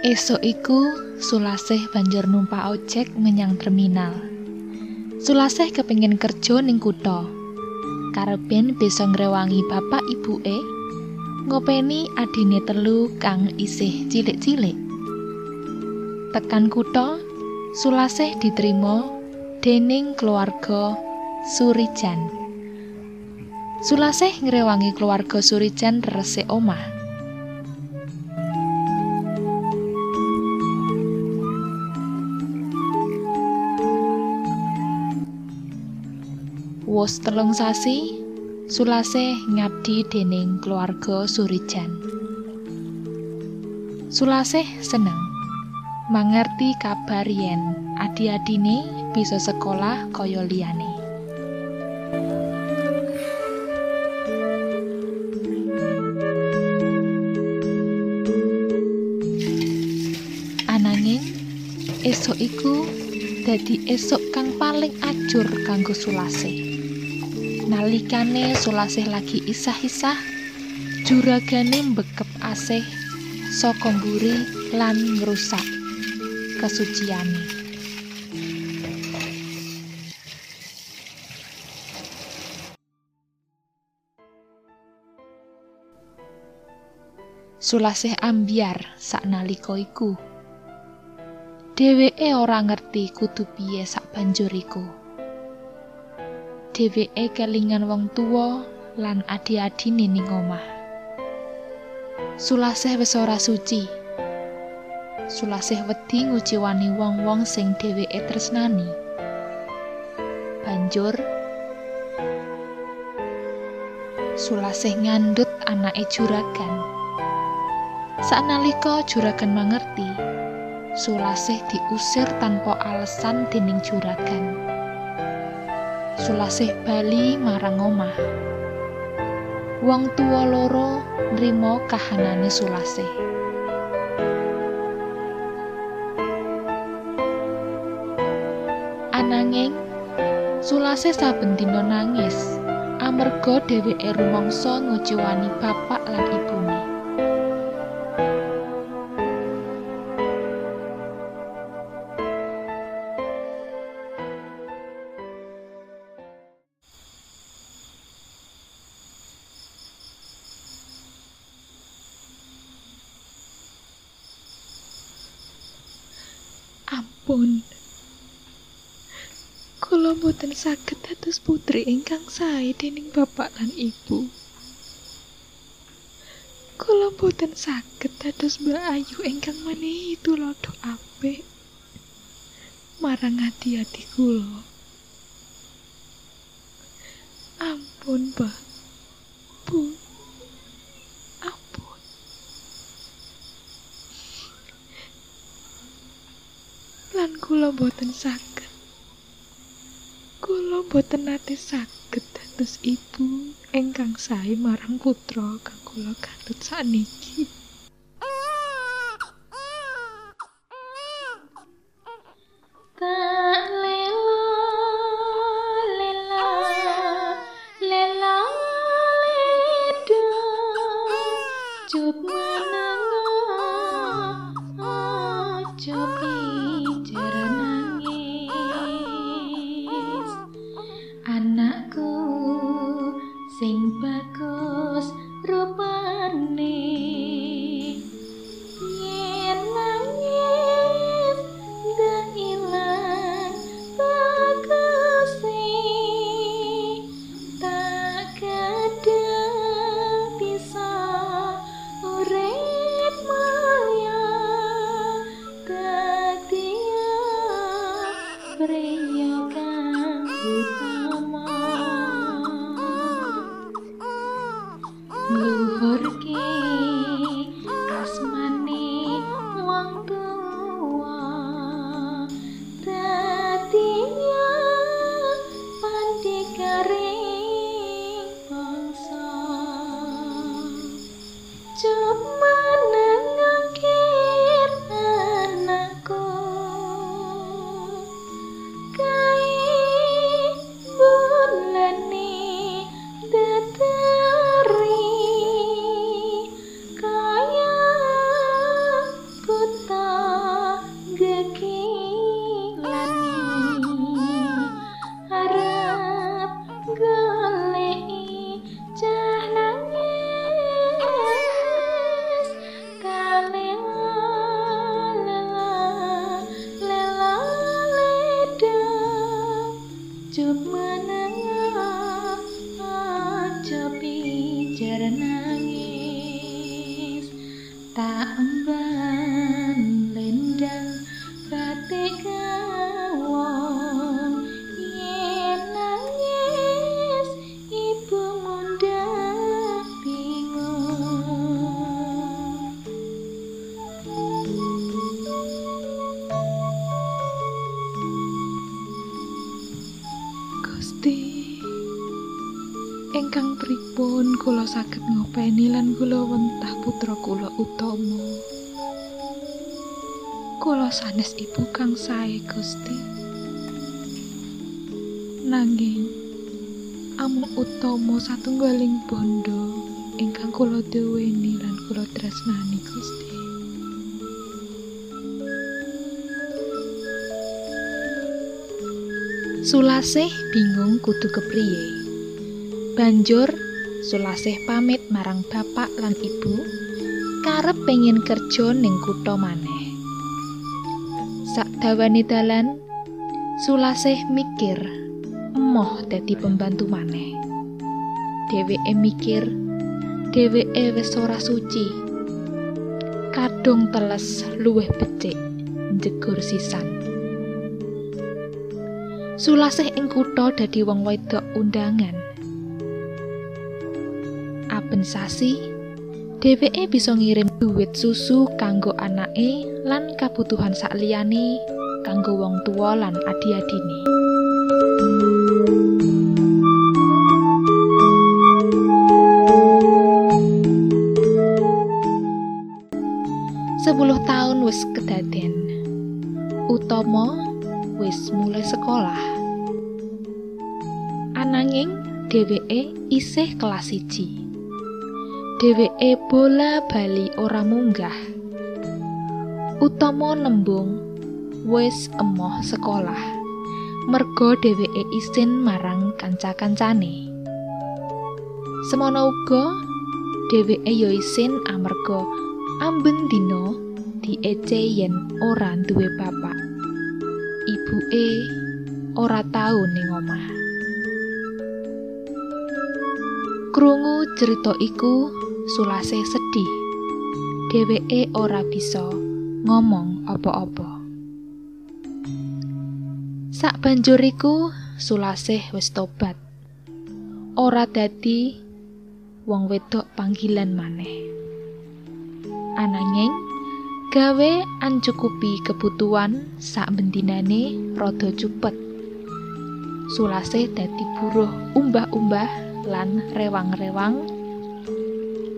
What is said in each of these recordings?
Esok iku Sulasih banjur numpak ojek menyang terminal. Sulasih kepingin kerja ning kutha. Karepen bisa ngrewangi bapak ibuke ngopeni adine telu kang isih cilik-cilik. Tekan kutha, Sulasih diterima dening keluarga Surijan. Sulasih ngrewangi keluarga Surijan resik omah. Wus telung sasi, Sulase ngabdi dening keluarga Surijan. Sulase seneng mangerti kabar yen adi-adine bisa sekolah kaya liyane. Ananging esok iku dadi esok kang paling ajur kanggo Sulase. Nalikane sulasih lagi isah-isah juragane mbekep asih saka mburi lan ngrusak kesuciane. Sulasih ambiar saknalika iku. Dheweke ora ngerti kudu piye sak banjur iku dheweke kelingan wong tuwa lan adi-adine ning omah. Sulasih wis ora suci. Sulasih wedi nguciwani wong-wong sing dheweke tresnani. Banjur Sulasih ngandut anake juragan. Saknalika juragan mangerti, Sulasih diusir tanpa alasan dening juragan. Sulasih bali marang omah. Wong tuwa loro nrimo kahanane Sulasih. Ananging Sulasih saben dina nangis amarga dheweke rumangsa nguciwani bapak lan ibune. Ampun. Kula mboten saged dados putri ingkang sae dening bapak lan ibu. Kula mboten saged dados Mbak Ayu ingkang menehi tulodo apik marang ati-ati kula. Ampun, Pak. Bu. Ampun. Lan kula boten saged. Kula boten nate saged dados ibu ingkang sae marang putra kang kula kandhut sakniki. chớp mắt. Kula saged ngopeni lan kula wentah putra kula utama. Kula sanes ibu kang sae Gusti. Nanging amung utama satunggaling bondo ingkang kula duweni lan kula tresnani Gusti. Sulasih bingung kudu kepriye. Banjur Sulasih pamit marang bapak lan ibu karep pengen kerja ning kutha maneh. Sakdawane dalan Sulasih mikir emoh dadi pembantu maneh. Dheweke mikir dheweke wis ora suci. Kadung teles luwih becik jegur sisan. Sulasih ing kutha dadi wong wedok undangan. Aben sasi, dheweke bisa ngirim duit susu kanggo anake lan kabutuhan sakliyane kanggo wong tua lan adi-adine. Sepuluh tahun wis kedaden. Utama wis mulai sekolah. Ananging dheweke isih kelas 1. Dheweke bola bali ora munggah. Utama nembung wis emoh sekolah. Merga dheweke isin marang kanca-kancane. Semono uga dheweke ya isin amarga amben dina diece yen ora duwe bapak. ibuke ora tau ning omah. Krungu cerita iku sulase sedih. Dheweke ora bisa ngomong apa-apa. Sak banjur iku Sulasih wis tobat. Ora dadi wong wedok panggilan maneh. Ananging gawe ancukupi kebutuhan sak bendinane rada cupet. Sulase dadi buruh umbah-umbah lan rewang-rewang.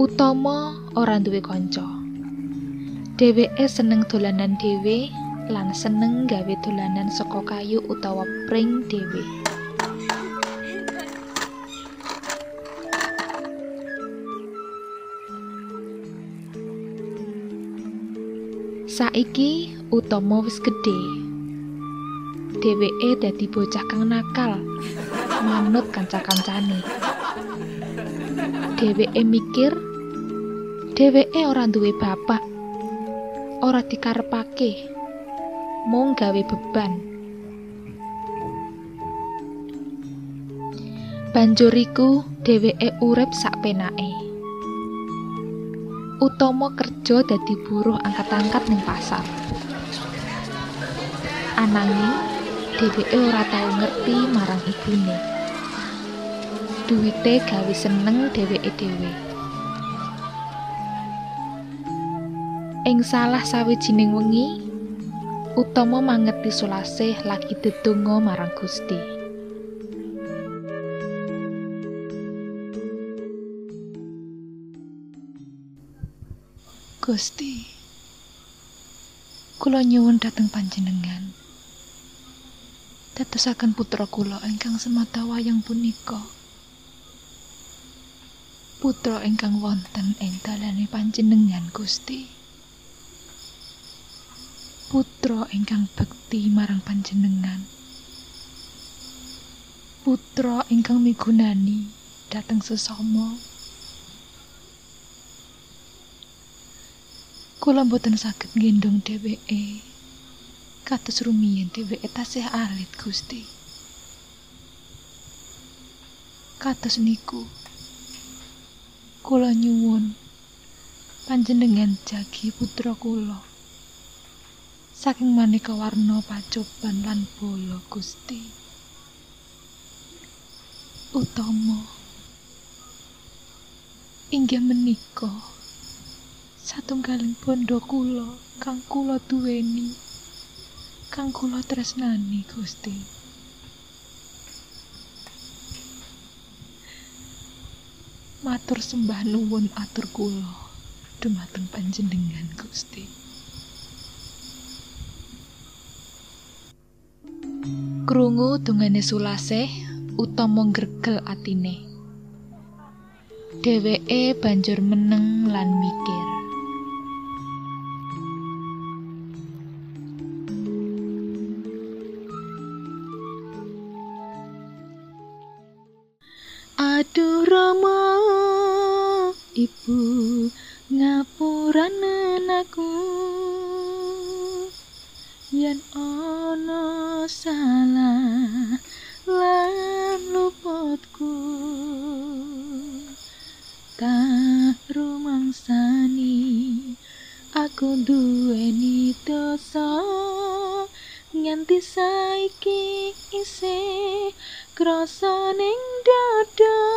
Utama ora duwe kanca. Dheweke seneng dolanan dhewe lan seneng gawe dolanan saka kayu utawa pring dhewe. Saiki Utama wis gedhe. Dheweke dadi bocah kang nakal, manut kanca-kancane. Dheweke mikir dheweke ora duwe bapak, ora dikarepake, mung gawe beban. Banjur iku dheweke urip sakpenake. Utama kerja dadi buruh angkat-angkat ning pasar. Ananging dheweke ora tau ngerti marang ibune. Duwite gawe seneng dheweke dhewe. Ing salah sawijining wengi, Utama mangeti Sulasih lagi dedonga marang Gusti. Gusti kula nyuwun dhateng panjenengan. Dadosaken putra kula ingkang semata wayang punika. Putra ingkang wonten ing dalane panjenengan Gusti putra ingkang bekti marang panjenengan. Putra ingkang migunani dhateng sesama. Kula mboten saged nggendong dheweke. Kados rumiyin dheweke tasih alit Gusti. Kados niku kula nyuwun panjenengan jagi putra kula. Saking maneka warna pacoban lan bolo Gusti. Utama inggih menika satunggaling bondo kula kang kula duweni kang kula tresnani Gusti. Matur sembah nuwun atur kula dumateng panjenengan Gusti. Krungu dongane Sulasih utama gregel atine. Dheweke banjur meneng lan mikir. Aduh Rama Ibu ngapuranen aku yen ana salah lan luputku tak rumangsani aku duweni dosa nganti saiki isih krasa ning dada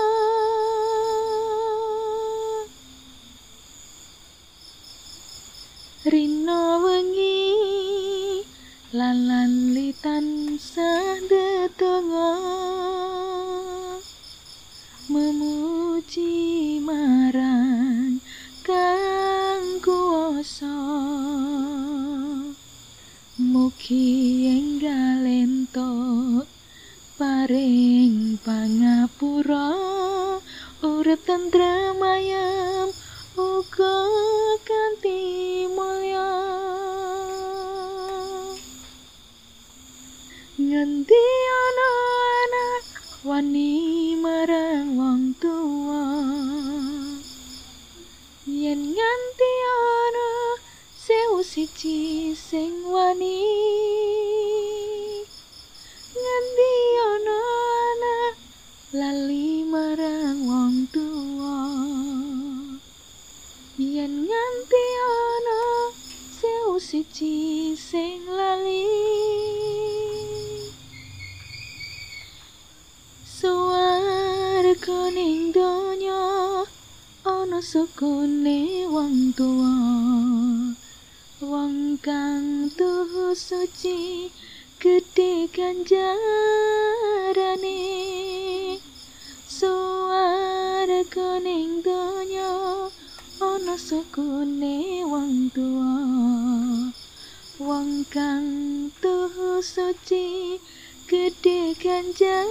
mugi enggal entuk paring pangapura urip tentrem ayem uga kanthi mulya. Ngendi ana sewu siji sing wani tuhu suci gedhe ganjarane Suwarga ning donya ana sukune wong tua wong kang tuhu suci gedhe ganjarane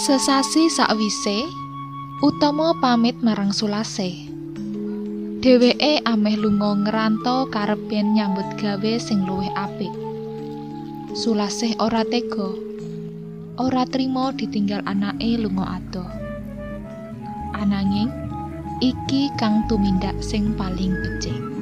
Sesasi sakwise, utama pamit marang Sulasih. Dheweke ameh lunga ngeranto karepen nyambut gawe sing luwih apik. Sulasih ora tega. Ora trima ditinggal anake lunga adoh. Ananging iki kang tumindak sing paling becik.